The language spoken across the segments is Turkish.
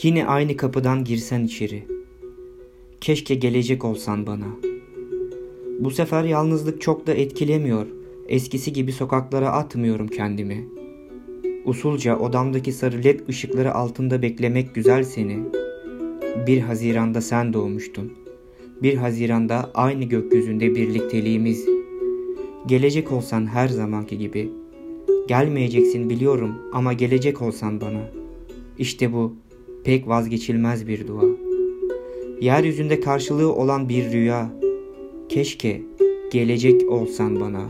Yine aynı kapıdan girsen içeri. Keşke gelecek olsan bana. Bu sefer yalnızlık çok da etkilemiyor. Eskisi gibi sokaklara atmıyorum kendimi. Usulca odamdaki sarı led ışıkları altında beklemek güzel seni. Bir Haziran'da sen doğmuştun. Bir Haziran'da aynı gökyüzünde birlikteliğimiz. Gelecek olsan her zamanki gibi. Gelmeyeceksin biliyorum ama gelecek olsan bana. İşte bu pek vazgeçilmez bir dua. Yeryüzünde karşılığı olan bir rüya. Keşke gelecek olsan bana.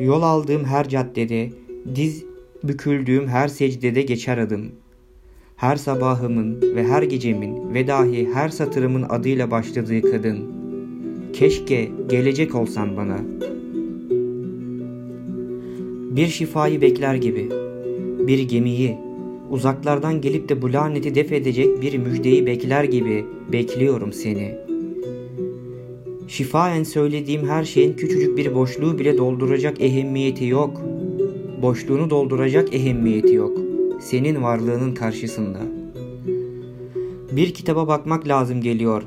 Yol aldığım her caddede, diz büküldüğüm her secdede geçer adım. Her sabahımın ve her gecemin ve dahi her satırımın adıyla başladığı kadın. Keşke gelecek olsan bana. Bir şifayı bekler gibi, bir gemiyi, uzaklardan gelip de bu laneti def edecek bir müjdeyi bekler gibi bekliyorum seni. Şifaen söylediğim her şeyin küçücük bir boşluğu bile dolduracak ehemmiyeti yok. Boşluğunu dolduracak ehemmiyeti yok. Senin varlığının karşısında. Bir kitaba bakmak lazım geliyor.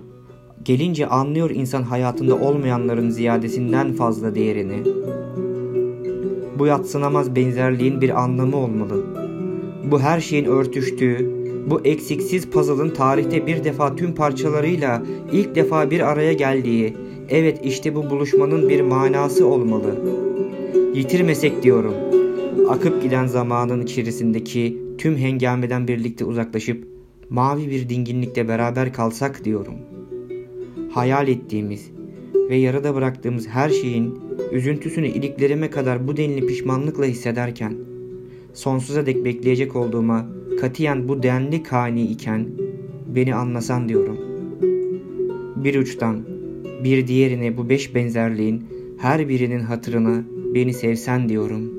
Gelince anlıyor insan hayatında olmayanların ziyadesinden fazla değerini. Bu yatsınamaz benzerliğin bir anlamı olmalı.'' Bu her şeyin örtüştüğü, bu eksiksiz puzzle'ın tarihte bir defa tüm parçalarıyla ilk defa bir araya geldiği, evet işte bu buluşmanın bir manası olmalı. Yitirmesek diyorum. Akıp giden zamanın içerisindeki tüm hengameden birlikte uzaklaşıp mavi bir dinginlikte beraber kalsak diyorum. Hayal ettiğimiz ve yarıda bıraktığımız her şeyin üzüntüsünü iliklerime kadar bu denli pişmanlıkla hissederken sonsuza dek bekleyecek olduğuma katiyen bu denli kani iken beni anlasan diyorum. Bir uçtan bir diğerine bu beş benzerliğin her birinin hatırına beni sevsen diyorum.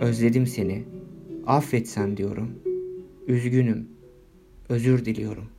Özledim seni, affetsen diyorum. Üzgünüm, özür diliyorum.''